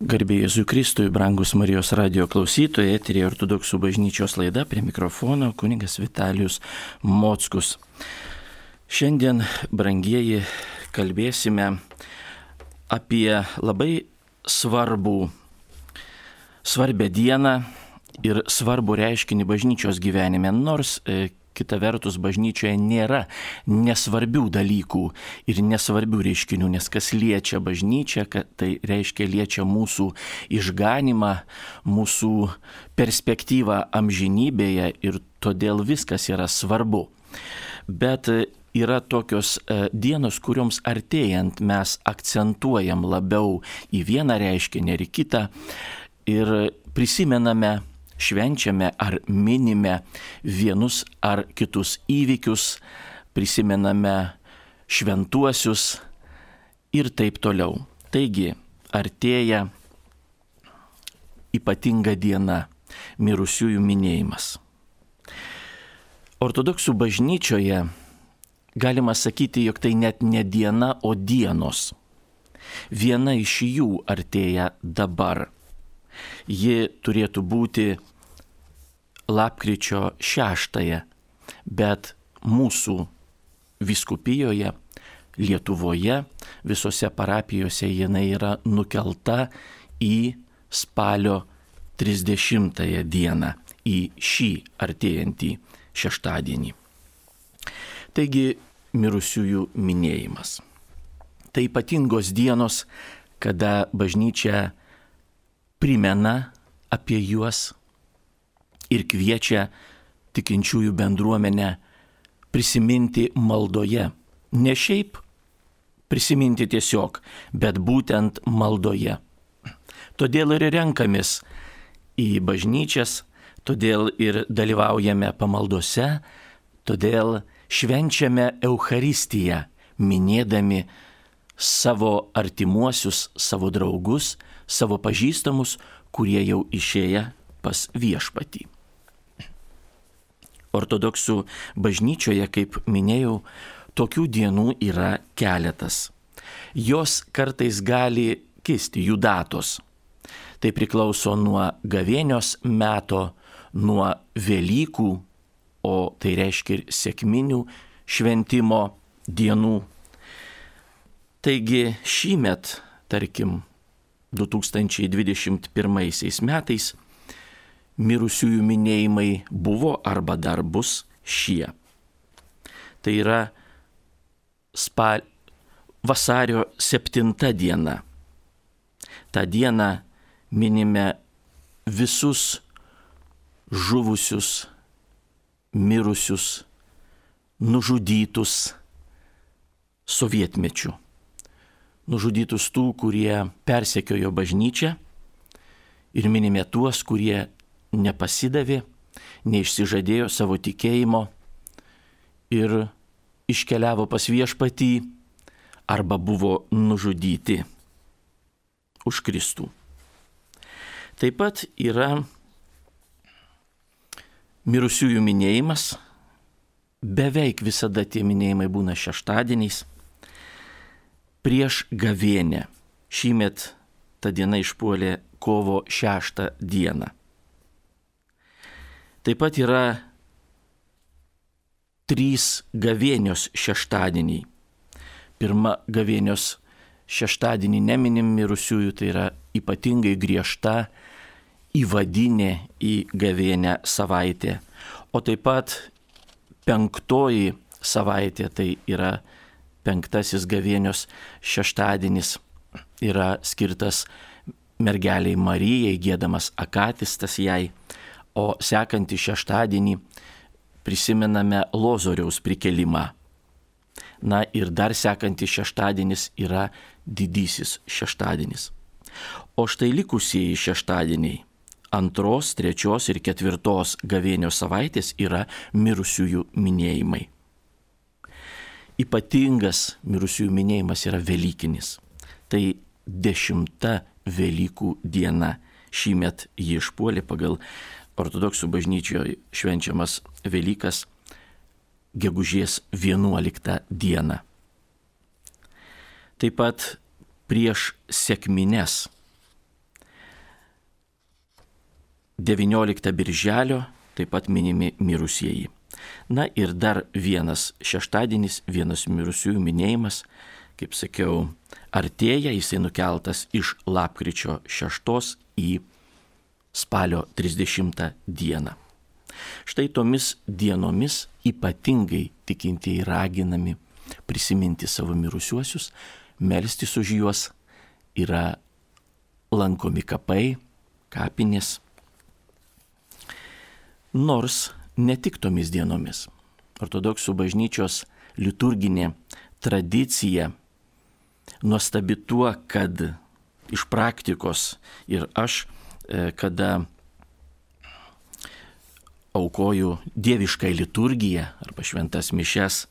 Garbėjai Jėzui Kristui, brangus Marijos radio klausytojai, eterija ortodoksų bažnyčios laida prie mikrofono kuningas Vitalijus Mockus. Šiandien, brangieji, kalbėsime apie labai svarbų, svarbę dieną ir svarbų reiškinį bažnyčios gyvenime, nors e, kita vertus bažnyčioje nėra nesvarbių dalykų ir nesvarbių reiškinių, nes kas liečia bažnyčią, tai reiškia liečia mūsų išganimą, mūsų perspektyvą amžinybėje ir todėl viskas yra svarbu. Bet yra tokios e, dienos, kurioms artėjant mes akcentuojam labiau į vieną reiškinį ir į kitą ir prisimename švenčiame ar minime vienus ar kitus įvykius, prisimename šventuosius ir taip toliau. Taigi, artėja ypatinga diena - mirusiųjų minėjimas. Ortodoksų bažnyčioje galima sakyti, jog tai net ne diena, o dienos. Viena iš jų artėja dabar. Ji turėtų būti lapkričio 6, bet mūsų viskupijoje, Lietuvoje, visose parapijose jinai yra nukelta į spalio 30 dieną, į šį artėjantį šeštadienį. Taigi mirusiųjų minėjimas. Tai ypatingos dienos, kada bažnyčia primena apie juos ir kviečia tikinčiųjų bendruomenę prisiminti maldoje. Ne šiaip prisiminti tiesiog, bet būtent maldoje. Todėl ir renkamės į bažnyčias, todėl ir dalyvaujame pamaldose, todėl švenčiame Eucharistiją, minėdami savo artimuosius, savo draugus, savo pažįstamus, kurie jau išėję pas viešpatį. Ortodoksų bažnyčioje, kaip minėjau, tokių dienų yra keletas. Jos kartais gali kisti jų datos. Tai priklauso nuo gavėnios meto, nuo Velykų, o tai reiškia ir sėkminių šventimo dienų. Taigi šį met, tarkim, 2021 metais mirusiųjų minėjimai buvo arba dar bus šie. Tai yra spal... vasario 7 diena. Ta diena minime visus žuvusius, mirusius, nužudytus sovietmečių. Nužudytus tų, kurie persekiojo bažnyčią ir minime tuos, kurie nepasidavė, neišsižadėjo savo tikėjimo ir iškeliavo pas viešpatį arba buvo nužudyti už Kristų. Taip pat yra mirusiųjų minėjimas, beveik visada tie minėjimai būna šeštadieniais, prieš gavėnę. Šįmet ta diena išpuolė kovo šeštą dieną. Taip pat yra trys gavėnios šeštadieniai. Pirma gavėnios šeštadienį neminim mirusiųjų, tai yra ypatingai griežta įvadinė į gavėnę savaitę. O taip pat penktoji savaitė, tai yra penktasis gavėnios šeštadienis, yra skirtas mergeliai Marijai, gėdamas akatistas jai o sekantį šeštadienį prisimename Lozoriaus prikelimą. Na ir dar sekantis šeštadienis yra didysis šeštadienis. O štai likusieji šeštadieniai antros, trečios ir ketvirtos gavėnio savaitės yra mirusiųjų minėjimai. Ypatingas mirusiųjų minėjimas yra Velykinis. Tai dešimta Velykų diena. Šįmet jį išpuolė pagal ortodoksų bažnyčioje švenčiamas Velykas gegužės 11 dieną. Taip pat prieš sėkmines 19 birželio taip pat minimi mirusieji. Na ir dar vienas šeštadienis, vienas mirusiųjų minėjimas, kaip sakiau, artėja, jisai nukeltas iš lapkričio 6 į spalio 30 dieną. Štai tomis dienomis ypatingai tikintieji raginami prisiminti savo mirusiuosius, melstis už juos, yra lankomi kapai, kapinės. Nors ne tik tomis dienomis. Ortodoksų bažnyčios liturginė tradicija nuostabi tuo, kad iš praktikos ir aš, kada aukoju dievišką liturgiją arba šventas mišes,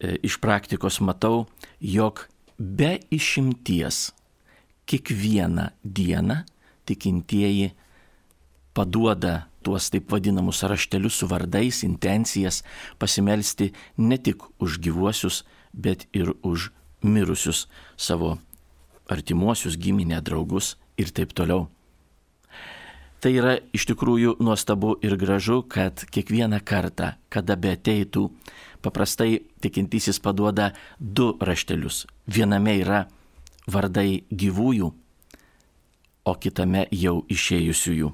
e, iš praktikos matau, jog be išimties kiekvieną dieną tikintieji paduoda tuos taip vadinamus raštelius su vardais, intencijas, pasimelsti ne tik už gyvuosius, bet ir už mirusius savo artimuosius, giminę, draugus ir taip toliau. Tai yra iš tikrųjų nuostabu ir gražu, kad kiekvieną kartą, kada be ateitų, paprastai tikintysis paduoda du raštelius. Viename yra vardai gyvųjų, o kitame jau išėjusiųjų.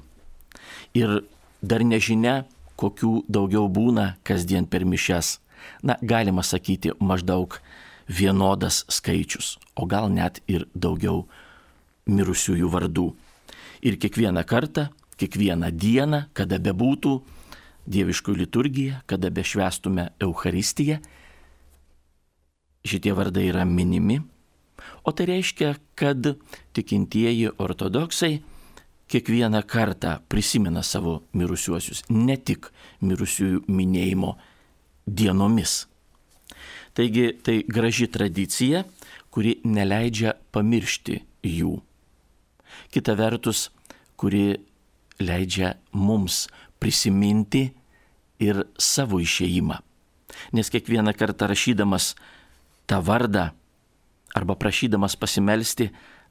Ir dar nežinia, kokių daugiau būna kasdien per mišes. Na, galima sakyti, maždaug vienodas skaičius, o gal net ir daugiau mirusiųjų vardų. Ir kiekvieną kartą, kiekvieną dieną, kada bebūtų dieviškų liturgija, kada bešvestume Euharistiją, šitie vardai yra minimi. O tai reiškia, kad tikintieji ortodoksai kiekvieną kartą prisimena savo mirusiuosius, ne tik mirusiųjų minėjimo dienomis. Taigi tai graži tradicija, kuri neleidžia pamiršti jų. Kita vertus, kuri leidžia mums prisiminti ir savo išėjimą. Nes kiekvieną kartą rašydamas tą vardą arba prašydamas pasimelsti,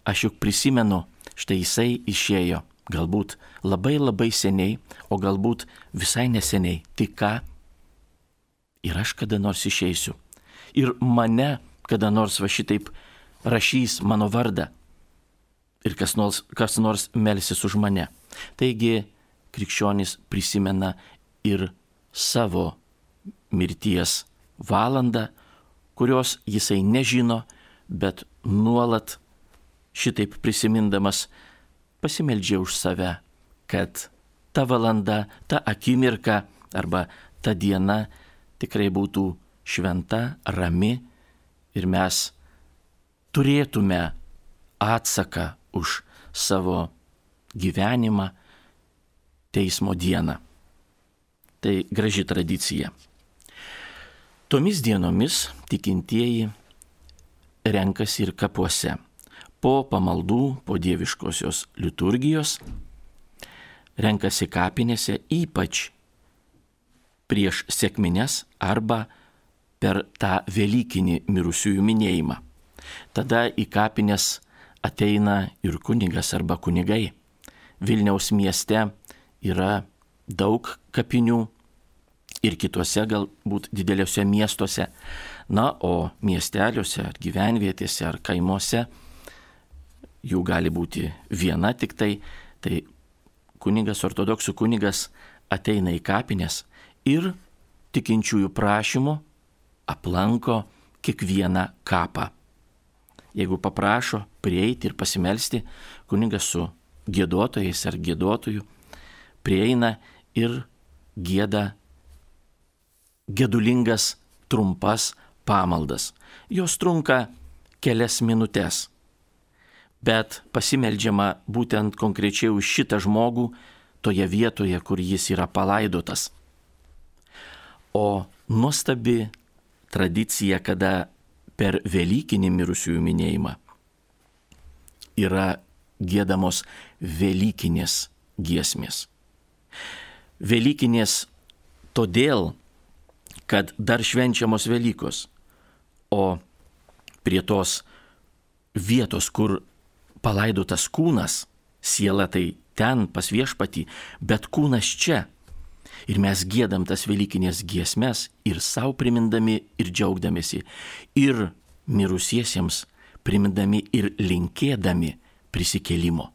aš juk prisimenu, štai jisai išėjo, galbūt labai labai seniai, o galbūt visai neseniai, tik ką? Ir aš kada nors išeisiu. Ir mane kada nors va šitaip rašys mano vardą ir kas nors, kas nors melsis už mane. Taigi krikščionis prisimena ir savo mirties valandą, kurios jisai nežino, bet nuolat šitaip prisimindamas pasimeldžia už save, kad ta valanda, ta akimirka arba ta diena tikrai būtų šventa, rami ir mes turėtume atsaką už savo gyvenimą teismo dieną. Tai graži tradicija. Tomis dienomis tikintieji renkasi ir kapuose. Po pamaldų, po dieviškosios liturgijos renkasi kapinėse ypač prieš sėkmines arba per tą Velykinį mirusiųjų minėjimą. Tada į kapines ateina ir kunigas arba kunigai. Vilniaus mieste yra daug kapinių ir kituose galbūt dideliuose miestuose. Na, o miesteliuose ar gyvenvietėse ar kaimuose jų gali būti viena tik tai. Tai kunigas, ortodoksų kunigas ateina į kapines ir tikinčiųjų prašymu aplanko kiekvieną kapą. Jeigu paprašo prieiti ir pasimelsti, kuningas su gėdotojais ar gėdotojų prieina ir gėda gedulingas trumpas pamaldas. Jos trunka kelias minutės, bet pasimeldžiama būtent konkrečiai už šitą žmogų toje vietoje, kur jis yra palaidotas. O nuostabi tradicija, kada per Velykinį mirusiųjų minėjimą yra gėdamos Velykinės giesmės. Velykinės todėl, kad dar švenčiamos Velykos, o prie tos vietos, kur palaidotas kūnas, siela tai ten pas viešpatį, bet kūnas čia. Ir mes gėdam tas Velykinės giesmes ir savo primindami ir džiaugdamėsi. Ir mirusiesiems primindami ir linkėdami prisikėlimo.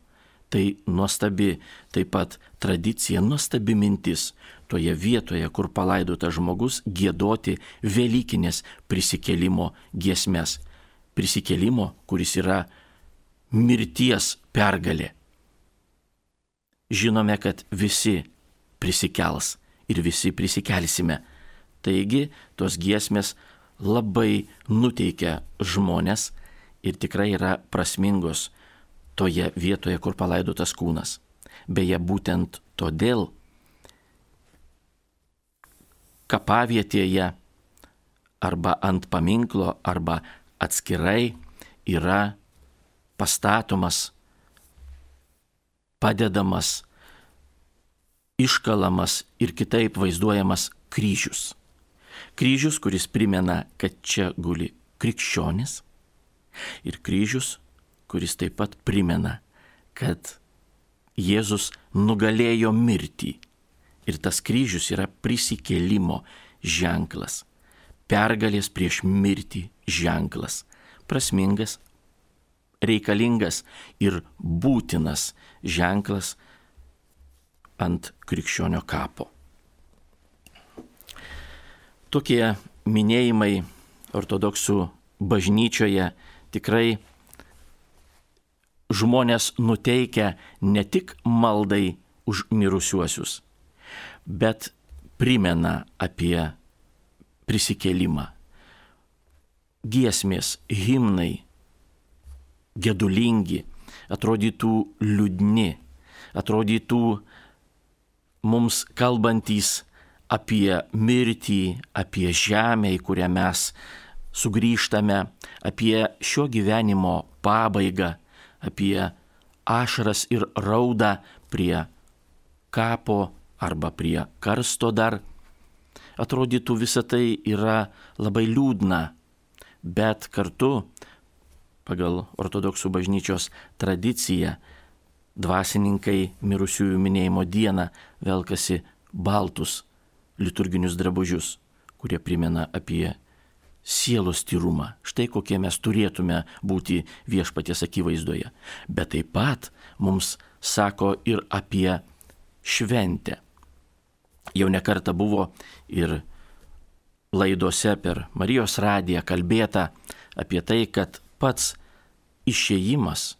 Tai nuostabi taip pat tradicija, nuostabi mintis toje vietoje, kur palaidotas žmogus, gėdoti Velykinės prisikėlimo giesmes. Prisikėlimo, kuris yra mirties pergalė. Žinome, kad visi prisikels ir visi prisikelsime. Taigi tos giesmės labai nuteikia žmonės ir tikrai yra prasmingos toje vietoje, kur palaidotas kūnas. Beje, būtent todėl kapavietėje arba ant paminklo arba atskirai yra pastatomas, padedamas, iškalamas ir kitaip vaizduojamas kryžius. Kryžius, kuris primena, kad čia guli krikščionis ir kryžius, kuris taip pat primena, kad Jėzus nugalėjo mirtį. Ir tas kryžius yra prisikėlimo ženklas, pergalės prieš mirtį ženklas, prasmingas, reikalingas ir būtinas ženklas ant krikščionio kapo. Tokie minėjimai ortodoksų bažnyčioje tikrai žmonės nuteikia ne tik maldai už mirusiuosius, bet primena apie prisikėlimą. Giesmės, himnai, gedulingi, atrodytų liūdni, atrodytų mums kalbantys apie mirtį, apie žemę, į kurią mes sugrįžtame, apie šio gyvenimo pabaigą, apie ašaras ir raudą prie kapo arba prie karsto dar. Atrodytų visa tai yra labai liūdna, bet kartu pagal ortodoksų bažnyčios tradiciją dvasininkai mirusiųjų minėjimo dieną velkasi baltus liturginius drabužius, kurie primena apie sielos tyrumą. Štai kokie mes turėtume būti viešpaties akivaizdoje. Bet taip pat mums sako ir apie šventę. Jau nekarta buvo ir laidose per Marijos radiją kalbėta apie tai, kad pats išėjimas,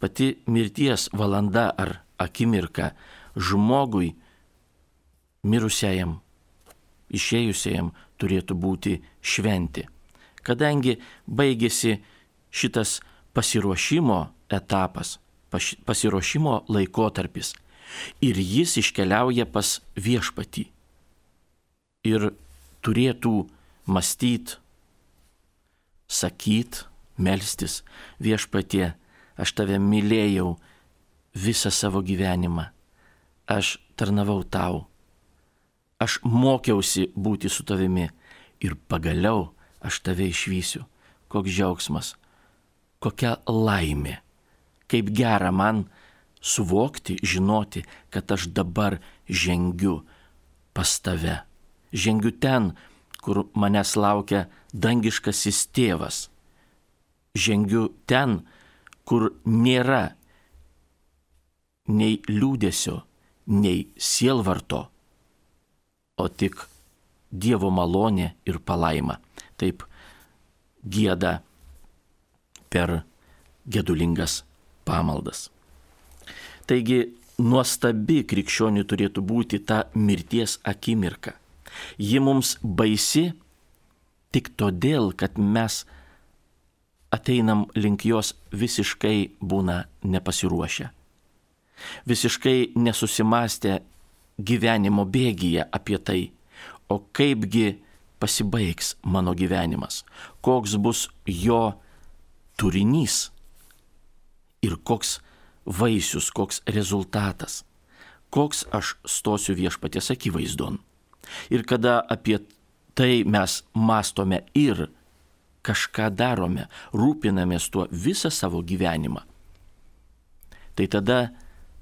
pati mirties valanda ar akimirka žmogui mirusiajam, išėjusiajam turėtų būti šventi. Kadangi baigėsi šitas pasiruošimo etapas, pasiruošimo laikotarpis ir jis iškeliauja pas viešpatį ir turėtų mąstyti, sakyti, melstis viešpatie, aš tave mylėjau visą savo gyvenimą, aš tarnavau tau, aš mokiausi būti su tavimi ir pagaliau aš tave išvysiu. Koks džiaugsmas, kokia laimė, kaip gera man suvokti, žinoti, kad aš dabar žengiu pas tave. Žengiu ten, kur manęs laukia dangiškasis tėvas. Žengiu ten, kur nėra nei liūdėsio, nei sielvarto, o tik Dievo malonė ir palaima. Taip gėda per gedulingas pamaldas. Taigi nuostabi krikščionių turėtų būti ta mirties akimirka. Ji mums baisi tik todėl, kad mes ateinam link jos visiškai būna nepasiruošę. Visiškai nesusimastę gyvenimo bėgyje apie tai, o kaipgi pasibaigs mano gyvenimas, koks bus jo turinys ir koks vaisius, koks rezultatas, koks aš stosiu viešpatės akivaizdon. Ir kada apie tai mes mastome ir kažką darome, rūpinamės tuo visą savo gyvenimą, tai tada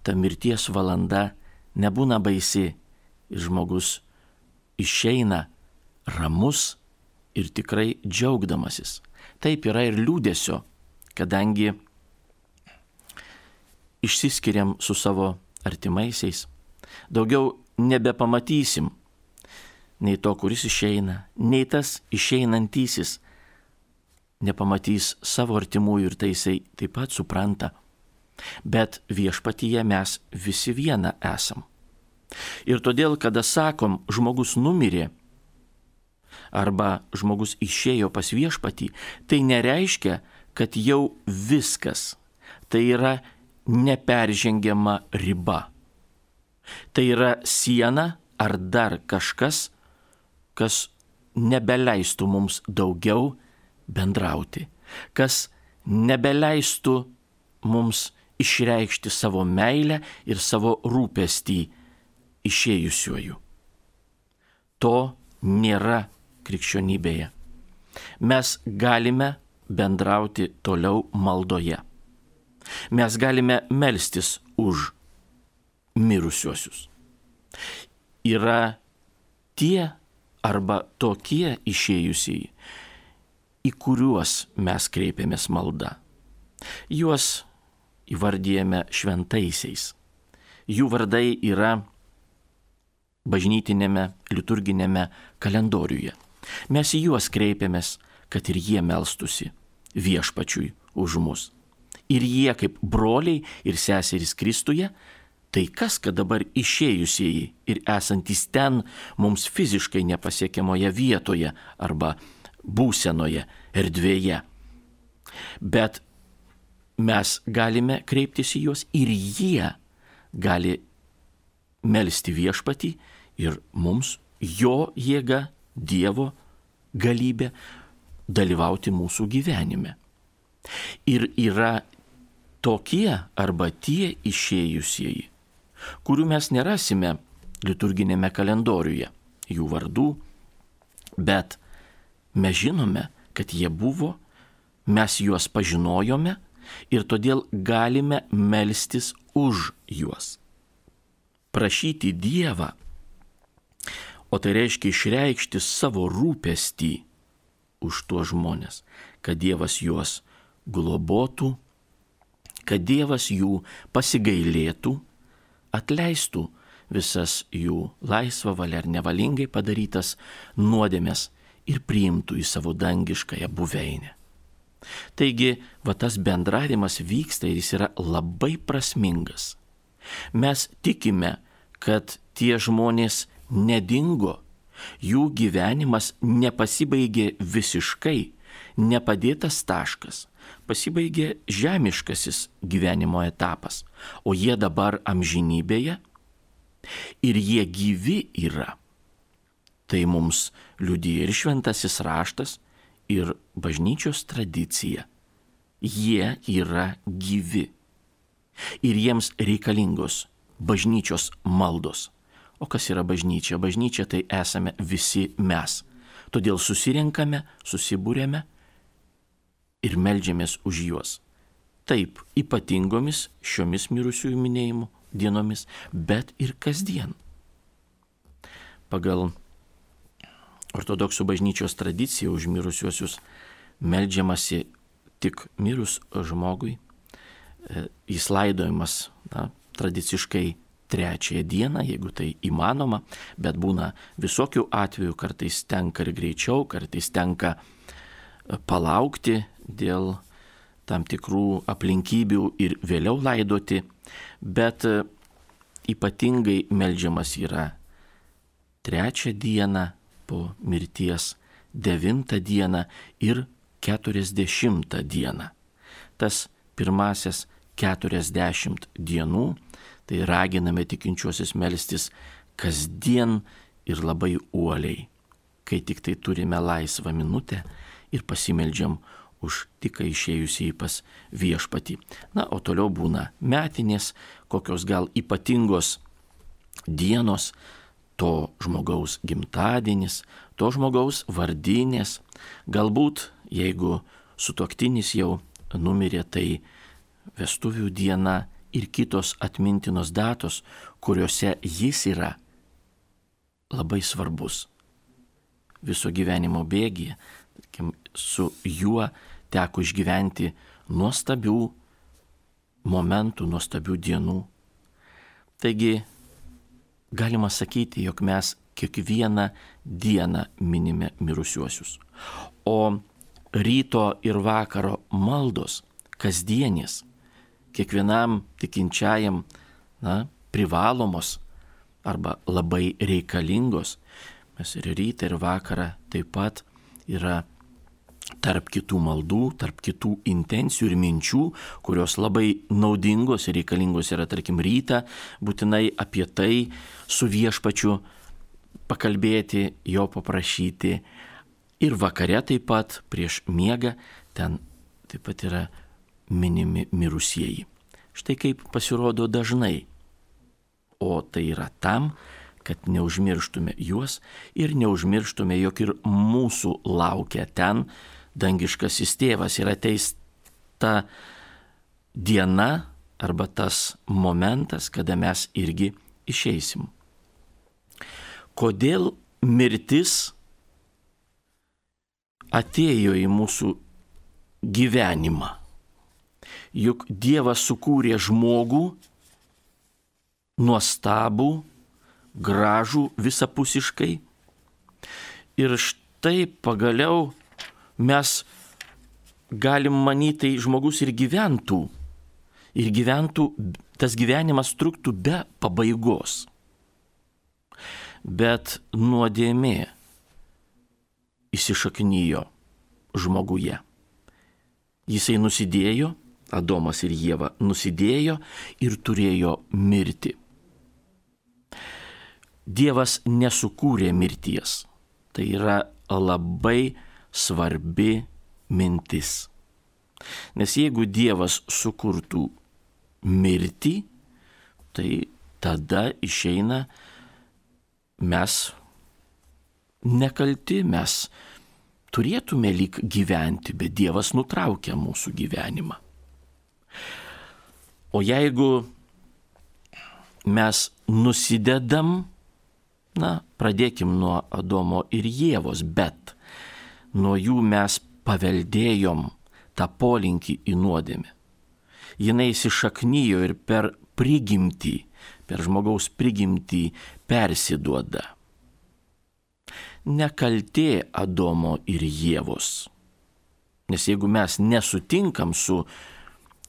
ta mirties valanda nebūna baisi ir žmogus išeina ramus ir tikrai džiaugdamasis. Taip yra ir liūdėsio, kadangi išsiskiriam su savo artimaisiais. Daugiau nebepamatysim nei to, kuris išeina, nei tas išeinantysis nepamatys savo artimųjų ir tai jisai taip pat supranta. Bet viešpatyje mes visi viena esam. Ir todėl, kada sakom, žmogus numirė arba žmogus išėjo pas viešpatį, tai nereiškia, kad jau viskas. Tai yra neperžengiama riba. Tai yra siena ar dar kažkas, kas nebeleistų mums daugiau bendrauti, kas nebeleistų mums išreikšti savo meilę ir savo rūpestį išėjusiuoju. To nėra krikščionybėje. Mes galime bendrauti toliau maldoje. Mes galime melstis už mirusiuosius. Yra tie arba tokie išėjusiai, į kuriuos mes kreipiamės malda. Juos įvardyjame šventaisiais. Jų vardai yra bažnytinėme liturginėme kalendoriuje. Mes į juos kreipiamės, kad ir jie melstusi viešpačiui už mus. Ir jie kaip broliai ir seserys Kristuje, tai kas, kad dabar išėjusieji ir esantys ten mums fiziškai nepasiekiamoje vietoje arba būsenoje, erdvėje. Bet mes galime kreiptis į juos ir jie gali melstį viešpatį ir mums jo jėga, Dievo galybė dalyvauti mūsų gyvenime. Ir yra tokie arba tie išėjusieji, kurių mes nerasime liturginėme kalendoriuje, jų vardų, bet Mes žinome, kad jie buvo, mes juos pažinojome ir todėl galime melstis už juos. Prašyti Dievą, o tai reiškia išreikšti savo rūpestį už tuos žmonės, kad Dievas juos globotų, kad Dievas jų pasigailėtų, atleistų visas jų laisvą valią ar nevalingai padarytas nuodėmės ir priimtų į savo dangiškąją buveinę. Taigi, va tas bendravimas vyksta ir jis yra labai prasmingas. Mes tikime, kad tie žmonės nedingo, jų gyvenimas nepasibaigė visiškai, nepadėtas taškas, pasibaigė žemiškasis gyvenimo etapas, o jie dabar amžinybėje ir jie gyvi yra. Tai mums liudyja ir šventasis raštas, ir bažnyčios tradicija. Jie yra gyvi. Ir jiems reikalingos bažnyčios maldos. O kas yra bažnyčia? Bažnyčia tai esame visi mes. Todėl susirenkame, susibūrėme ir melžiamės už juos. Taip, ypatingomis šiomis mirusiųjų minėjimo dienomis, bet ir kasdien. Pagal ortodoksų bažnyčios tradicija už mirusiuosius melžiamasi tik mirus žmogui, e, jis laidojamas na, tradiciškai trečiąją dieną, jeigu tai įmanoma, bet būna visokių atvejų, kartais tenka ir greičiau, kartais tenka e, palaukti dėl tam tikrų aplinkybių ir vėliau laidoti, bet e, ypatingai melžiamas yra trečią dieną po mirties, devintą dieną ir keturiasdešimtą dieną. Tas pirmasis keturiasdešimt dienų, tai raginame tikinčiuosius melstis kasdien ir labai uoliai, kai tik tai turime laisvą minutę ir pasimeldžiam už tik išėjusiai pas viešpatį. Na, o toliau būna metinės, kokios gal ypatingos dienos, to žmogaus gimtadienis, to žmogaus vardinės, galbūt jeigu sutoktinis jau numirė, tai vestuvių diena ir kitos atmintinos datos, kuriuose jis yra labai svarbus. Viso gyvenimo bėgyje, su juo teko išgyventi nuostabių momentų, nuostabių dienų. Taigi galima sakyti, jog mes kiekvieną dieną minime mirusiuosius. O ryto ir vakaro maldos kasdienės, kiekvienam tikinčiajam na, privalomos arba labai reikalingos. Mes ir rytą, ir vakarą taip pat yra tarp kitų maldų, tarp kitų intencijų ir minčių, kurios labai naudingos ir reikalingos yra, tarkim, rytą, būtinai apie tai su viešpačiu pakalbėti, jo paprašyti. Ir vakare taip pat prieš miegą ten taip pat yra minimi mirusieji. Štai kaip pasirodo dažnai. O tai yra tam, kad neužmirštume juos ir neužmirštume, jog ir mūsų laukia ten dangiškasis tėvas ir ateis ta diena arba tas momentas, kada mes irgi išeisim. Kodėl mirtis atėjo į mūsų gyvenimą? Juk Dievas sukūrė žmogų nuostabų, gražų visapusiškai. Ir štai pagaliau mes galim manyti, tai žmogus ir gyventų. Ir gyventų, tas gyvenimas truktų be pabaigos. Bet nuodėmė įsišaknyjo žmoguje. Jisai nusidėjo, Adomas ir Jėva nusidėjo ir turėjo mirti. Dievas nesukūrė mirties. Tai yra labai svarbi mintis. Nes jeigu Dievas sukurtų mirtį, tai tada išeina mes nekalti, mes turėtume lyg gyventi, bet Dievas nutraukia mūsų gyvenimą. O jeigu mes nusidedam, na, pradėkim nuo Adomo ir Jėvos, bet nuo jų mes paveldėjom tą polinkį į nuodėmę. Jis įsišaknyjo ir per prigimtį, per žmogaus prigimtį persiduoda. Nekaltė Adomo ir Jėvos. Nes jeigu mes nesutinkam su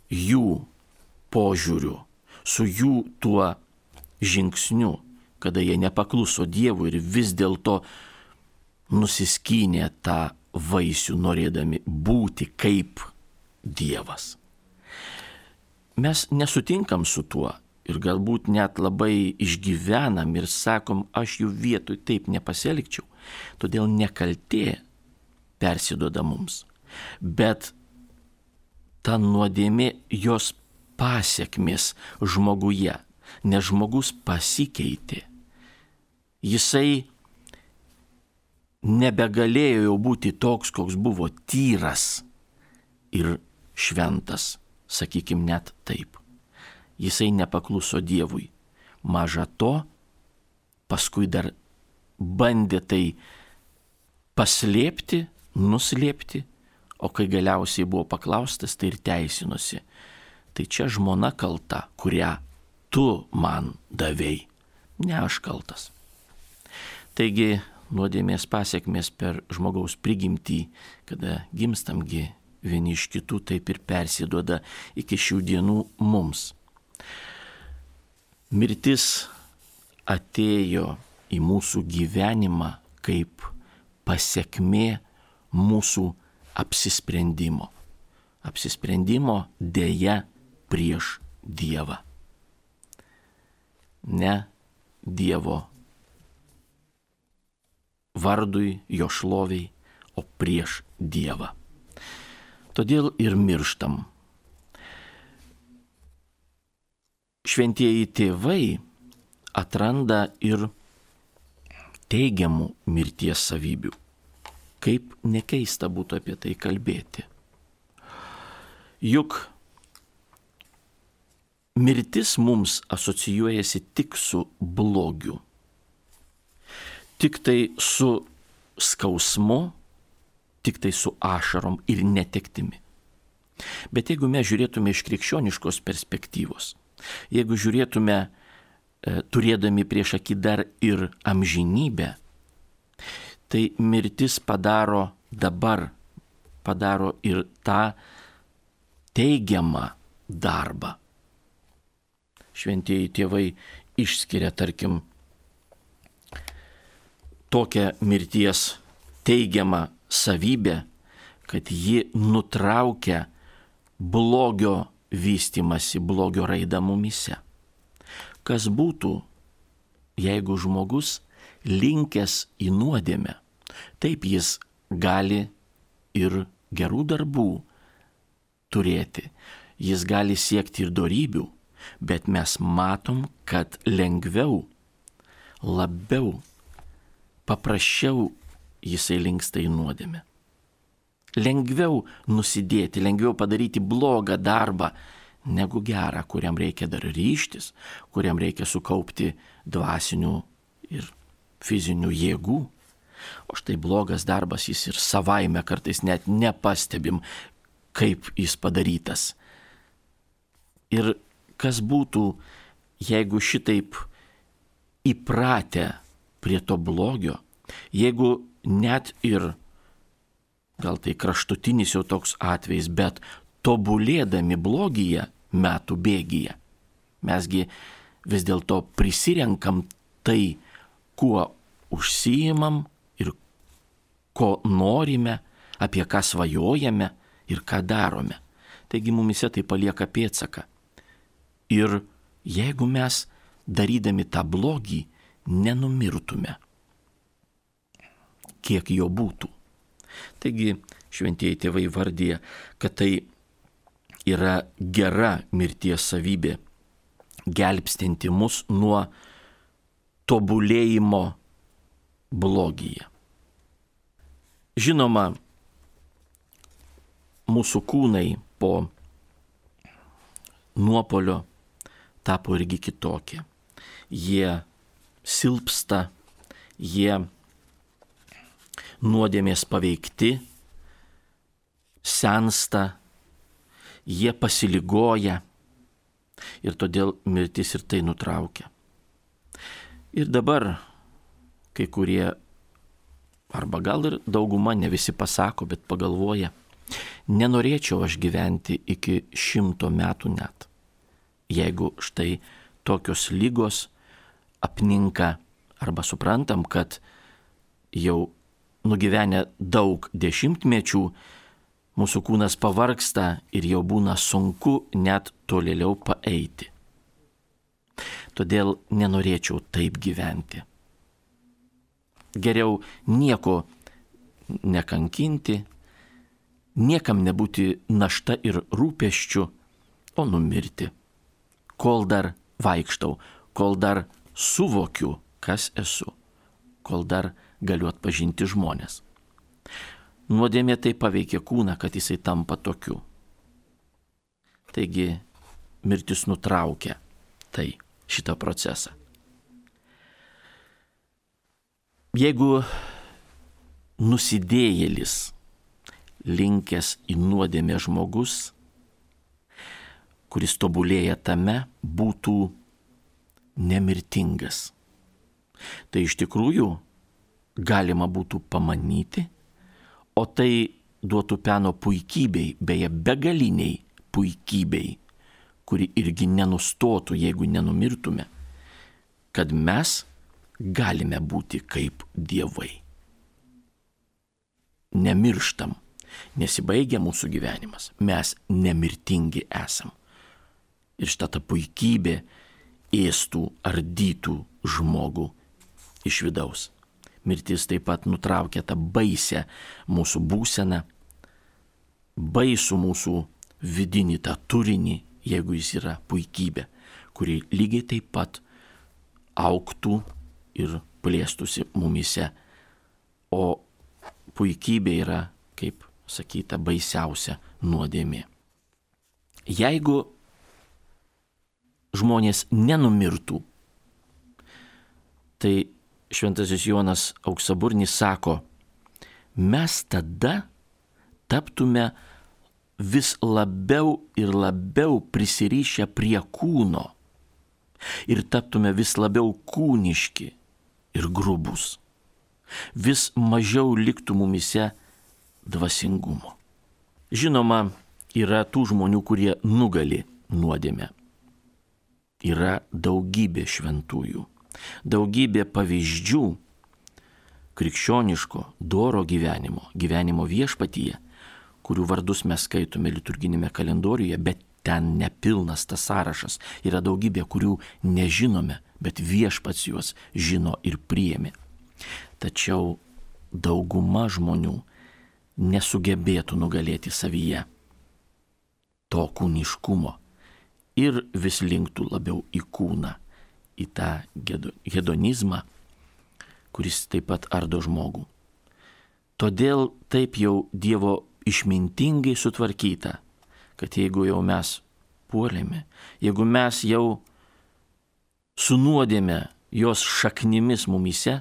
jų požiūriu, su jų tuo žingsniu, kada jie nepakluso Dievui ir vis dėlto nusiskynė tą vaisių norėdami būti kaip Dievas. Mes nesutinkam su tuo ir galbūt net labai išgyvenam ir sakom, aš jų vietoj taip nepasielgčiau, todėl nekaltė persiduoda mums. Bet ta nuodėmė jos pasiekmes žmoguje, nes žmogus pasikeitė. Jisai nebegalėjo jau būti toks, koks buvo tyras ir šventas, sakykim net taip. Jisai nepakluso Dievui. Maža to, paskui dar bandė tai paslėpti, nuslėpti, o kai galiausiai buvo paklaustas, tai ir teisinosi. Tai čia žmona kalta, kurią tu man davėjai, ne aš kaltas. Taigi nuodėmės pasiekmes per žmogaus prigimtį, kada gimstamgi vieni iš kitų taip ir persiduoda iki šių dienų mums. Mirtis atėjo į mūsų gyvenimą kaip pasiekmė mūsų apsisprendimo. Apsisprendimo dėja prieš Dievą. Ne Dievo vardui, jo šloviai, o prieš Dievą. Todėl ir mirštam. Šventieji tėvai atranda ir teigiamų mirties savybių. Kaip nekeista būtų apie tai kalbėti. Juk mirtis mums asocijuojasi tik su blogiu. Tik tai su skausmu, tik tai su ašarom ir netektimi. Bet jeigu mes žiūrėtume iš krikščioniškos perspektyvos, jeigu žiūrėtume e, turėdami prieš akį dar ir amžinybę, tai mirtis padaro dabar, padaro ir tą teigiamą darbą. Šventieji tėvai išskiria, tarkim, tokią mirties teigiamą savybę, kad ji nutraukia blogio vystimasi, blogio raidą mumise. Kas būtų, jeigu žmogus linkęs į nuodėmę, taip jis gali ir gerų darbų turėti, jis gali siekti ir darybių, bet mes matom, kad lengviau, labiau, paprasčiau jisai linksta į nuodėmę. Lengviau nusidėti, lengviau padaryti blogą darbą, negu gerą, kuriam reikia dar ryštis, kuriam reikia sukaupti dvasinių ir fizinių jėgų. O štai blogas darbas jis ir savaime kartais net nepastebim, kaip jis padarytas. Ir kas būtų, jeigu šitaip įpratę prie to blogio, jeigu net ir, gal tai kraštutinis jau toks atvejis, bet tobulėdami blogyje metų bėgyje, mesgi vis dėlto prisirenkam tai, kuo užsijimam ir ko norime, apie ką svajojame ir ką darome. Taigi mumise tai palieka pėtsaką. Ir jeigu mes darydami tą blogį nenumirtume, kiek jo būtų. Taigi šventieji tėvai vardyje, kad tai yra gera mirties savybė, gelbstinti mus nuo tobulėjimo blogyje. Žinoma, mūsų kūnai po nuopolio tapo irgi kitokie. Jie silpsta, jie nuodėmės paveikti, sensta, jie pasiligoja ir todėl mirtis ir tai nutraukia. Ir dabar kai kurie, arba gal ir dauguma, ne visi pasako, bet pagalvoja, nenorėčiau aš gyventi iki šimto metų net. Jeigu štai tokios lygos apninka arba suprantam, kad jau nugyvenę daug dešimtmečių, mūsų kūnas pavarksta ir jau būna sunku net tolėliau paeiti. Todėl nenorėčiau taip gyventi. Geriau nieko nekankinti, niekam nebūti našta ir rūpeščių, o numirti. Kol dar vaikštau, kol dar suvokiu, kas esu, kol dar galiu atpažinti žmonės. Nuodėmė tai paveikia kūną, kad jisai tampa tokiu. Taigi mirtis nutraukia tai šitą procesą. Jeigu nusidėjėlis linkęs į nuodėmę žmogus, kuris tobulėja tame, būtų nemirtingas. Tai iš tikrųjų galima būtų pamanyti, o tai duotų peno puikybei, beje, begaliniai puikybei, kuri irgi nenustotų, jeigu nenumirtume, kad mes galime būti kaip dievai. Nemirštam, nesibaigia mūsų gyvenimas, mes nemirtingi esam. Ir šitą tą puikybę ėstų, ardytų žmogų iš vidaus. Mirtis taip pat nutraukia tą baisę mūsų būseną, baisų mūsų vidinį tą turinį, jeigu jis yra puikybė, kuri lygiai taip pat auktų ir plėstųsi mumise. O puikybė yra, kaip sakyta, baisiausia nuodėmė. Jeigu žmonės nenumirtų. Tai šventasis Jonas Auksaburnis sako, mes tada taptume vis labiau ir labiau prisirišę prie kūno ir taptume vis labiau kūniški ir grubus. Vis mažiau liktų mumise dvasingumo. Žinoma, yra tų žmonių, kurie nugali nuodėmę. Yra daugybė šventųjų, daugybė pavyzdžių krikščioniško, doro gyvenimo, gyvenimo viešpatyje, kurių vardus mes skaitome liturginėme kalendoriuje, bet ten nepilnas tas sąrašas. Yra daugybė, kurių nežinome, bet viešpats juos žino ir priemi. Tačiau dauguma žmonių nesugebėtų nugalėti savyje to kūniškumo ir vis linktų labiau į kūną, į tą hedonizmą, kuris taip pat ardo žmogų. Todėl taip jau Dievo išmintingai sutvarkyta, kad jeigu jau mes puolėme, jeigu mes jau sunuodėme jos šaknimis mumise,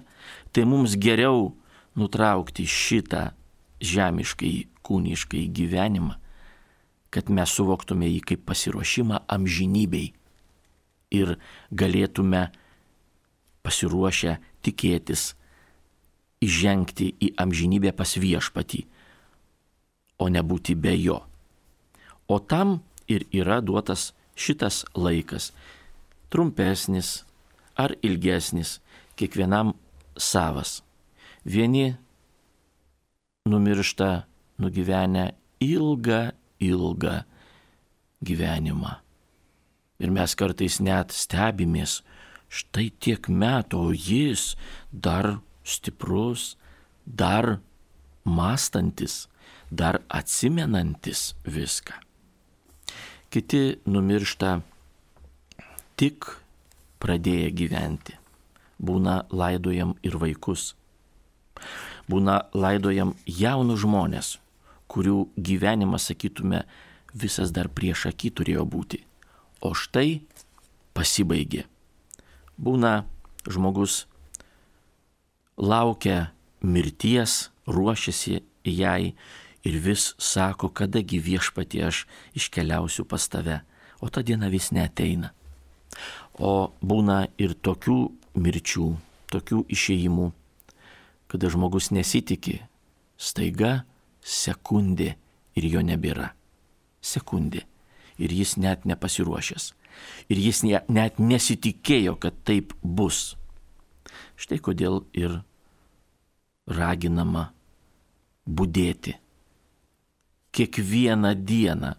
tai mums geriau nutraukti šitą žemiškai, kūniškai gyvenimą, kad mes suvoktume jį kaip pasiruošimą amžinybei ir galėtume pasiruošę tikėtis įžengti į amžinybę pas viešpatį, o nebūti be jo. O tam ir yra duotas šitas laikas - trumpesnis ar ilgesnis, kiekvienam savas. Vieni numiršta nugyvenę ilgą, ilgą gyvenimą. Ir mes kartais net stebimės, štai tiek metų, o jis dar stiprus, dar mąstantis, dar atsimenantis viską. Kiti numiršta tik pradėję gyventi. Būna laidojam ir vaikus būna laidojam jaunus žmonės, kurių gyvenimas, sakytume, visas dar prieš akį turėjo būti. O štai pasibaigė. Būna žmogus laukia mirties, ruošiasi jai ir vis sako, kadagi viešpatie aš iškeliausiu pas tave, o ta diena vis neteina. O būna ir tokių mirčių, tokių išėjimų, kada žmogus nesitikė, staiga sekundė ir jo nebėra. Sekundė. Ir jis net nepasiruošęs. Ir jis ne, net nesitikėjo, kad taip bus. Štai kodėl ir raginama būdėti. Kiekvieną dieną,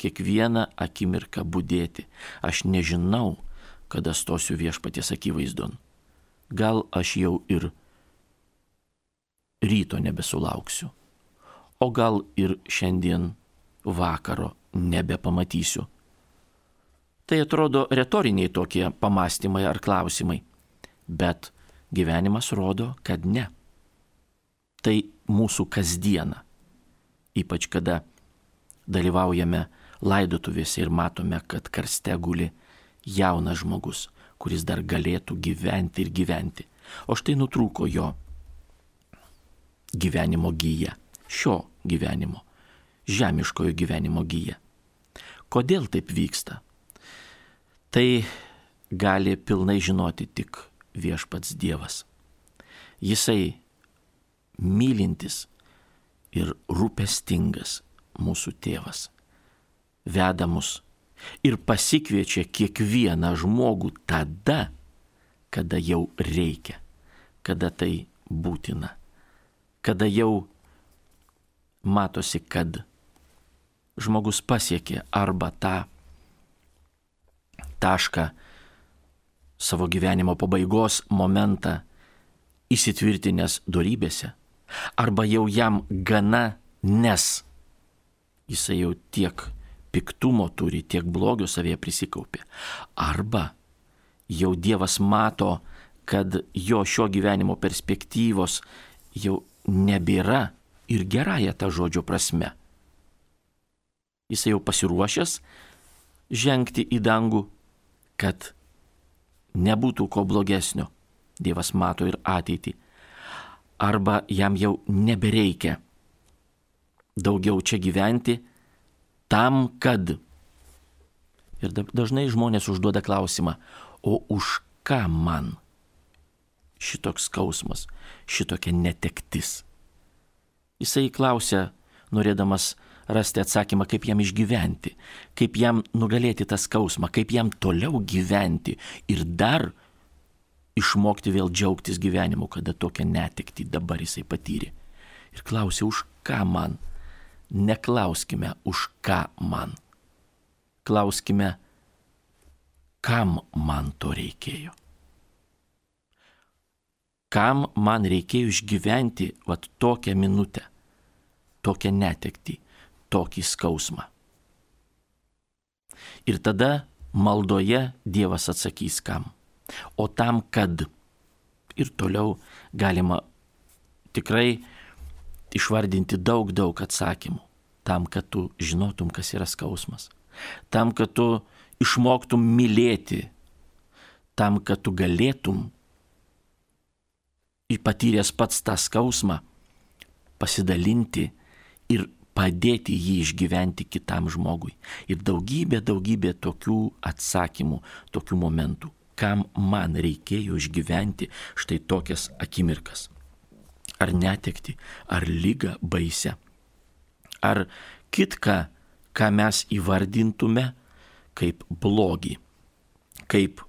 kiekvieną akimirką būdėti. Aš nežinau, kada stosiu viešpaties akivaizdon. Gal aš jau ir ryto nebesulauksiu. O gal ir šiandien vakaro nebepamatysiu. Tai atrodo retoriniai tokie pamastymai ar klausimai, bet gyvenimas rodo, kad ne. Tai mūsų kasdiena, ypač kada dalyvaujame laidotuvėse ir matome, kad karste guli jaunas žmogus, kuris dar galėtų gyventi ir gyventi. O štai nutrūko jo gyvenimo gyja, šio gyvenimo, žemiškojo gyvenimo gyja. Kodėl taip vyksta? Tai gali pilnai žinoti tik viešpats Dievas. Jisai mylintis ir rūpestingas mūsų tėvas, veda mus ir pasikviečia kiekvieną žmogų tada, kada jau reikia, kada tai būtina kada jau matosi, kad žmogus pasiekė arba tą tašką savo gyvenimo pabaigos momentą įsitvirtinęs darybėse, arba jau jam gana, nes jisai jau tiek piktumo turi, tiek blogio savėje prisikaupė, arba jau Dievas mato, kad jo šio gyvenimo perspektyvos jau nebėra ir gerąją tą žodžio prasme. Jis jau pasiruošęs žengti į dangų, kad nebūtų ko blogesnio. Dievas mato ir ateitį. Arba jam jau nebereikia daugiau čia gyventi tam, kad. Ir dažnai žmonės užduoda klausimą, o už ką man šitoks skausmas, šitokia netektis? Jisai klausia, norėdamas rasti atsakymą, kaip jam išgyventi, kaip jam nugalėti tą skausmą, kaip jam toliau gyventi ir dar išmokti vėl džiaugtis gyvenimu, kada tokią netekti dabar jisai patyrė. Ir klausė, už ką man? Neklauskime, už ką man. Klauskime, kam man to reikėjo. Kam man reikėjo išgyventi vat tokią minutę, tokią netektį, tokį skausmą. Ir tada maldoje Dievas atsakys kam. O tam, kad ir toliau galima tikrai išvardinti daug, daug atsakymų. Tam, kad tu žinotum, kas yra skausmas. Tam, kad tu išmoktum mylėti. Tam, kad tu galėtum patyręs pats tą skausmą, pasidalinti ir padėti jį išgyventi kitam žmogui. Ir daugybė, daugybė tokių atsakymų, tokių momentų, kam man reikėjo išgyventi štai tokias akimirkas. Ar netekti, ar lygą baisę, ar kitką, ką mes įvardintume kaip blogį, kaip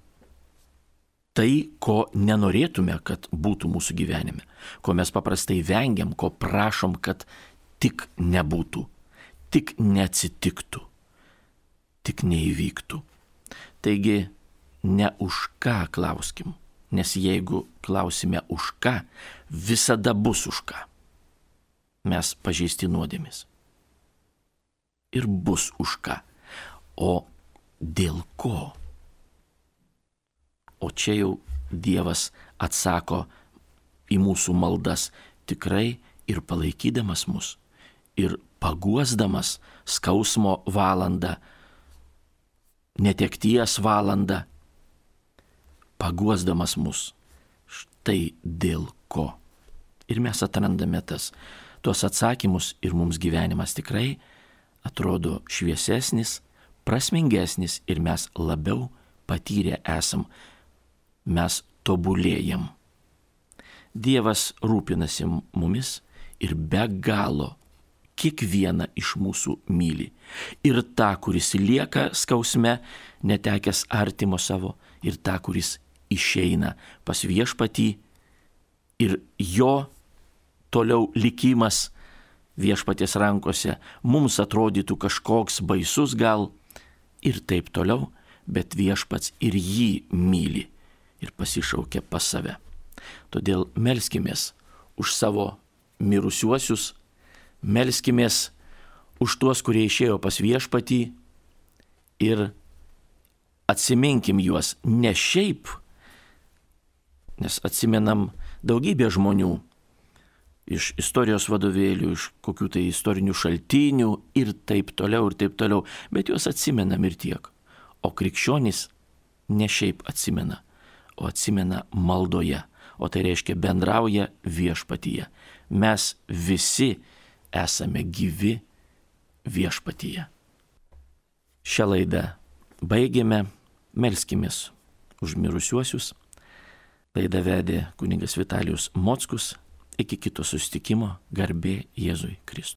tai, ko nenorėtume, kad būtų mūsų gyvenime, ko mes paprastai vengiam, ko prašom, kad tik nebūtų, tik neatsitiktų, tik neįvyktų. Taigi, ne už ką klauskim, nes jeigu klausime už ką, visada bus už ką. Mes pažeisti nuodėmis. Ir bus už ką. O dėl ko? O čia jau Dievas atsako į mūsų maldas tikrai ir palaikydamas mus, ir paguosdamas skausmo valandą, netekties valandą, paguosdamas mus. Štai dėl ko. Ir mes atrandame tas, tuos atsakymus ir mums gyvenimas tikrai atrodo šviesesnis, prasmingesnis ir mes labiau patyrę esam mes tobulėjam. Dievas rūpinasi mumis ir be galo kiekvieną iš mūsų myli. Ir tą, kuris lieka skausme, netekęs artimo savo, ir tą, kuris išeina pas viešpatį ir jo toliau likimas viešpaties rankose mums atrodytų kažkoks baisus gal ir taip toliau, bet viešpats ir jį myli ir pasišaukė pas save. Todėl melskimės už savo mirusiuosius, melskimės už tuos, kurie išėjo pas viešpatį ir atsiminkim juos ne šiaip, nes atsimenam daugybę žmonių iš istorijos vadovėlių, iš kokių tai istorinių šaltinių ir taip toliau, ir taip toliau, bet juos atsimenam ir tiek. O krikščionys ne šiaip atsimena, o atsimena maldoje, o tai reiškia bendrauja viešpatyje. Mes visi esame gyvi viešpatyje. Šią laidą baigėme, melskimės už mirusiuosius. Laidą vedė kuningas Vitalijus Mockus. Iki kito sustikimo garbė Jėzui Kristui.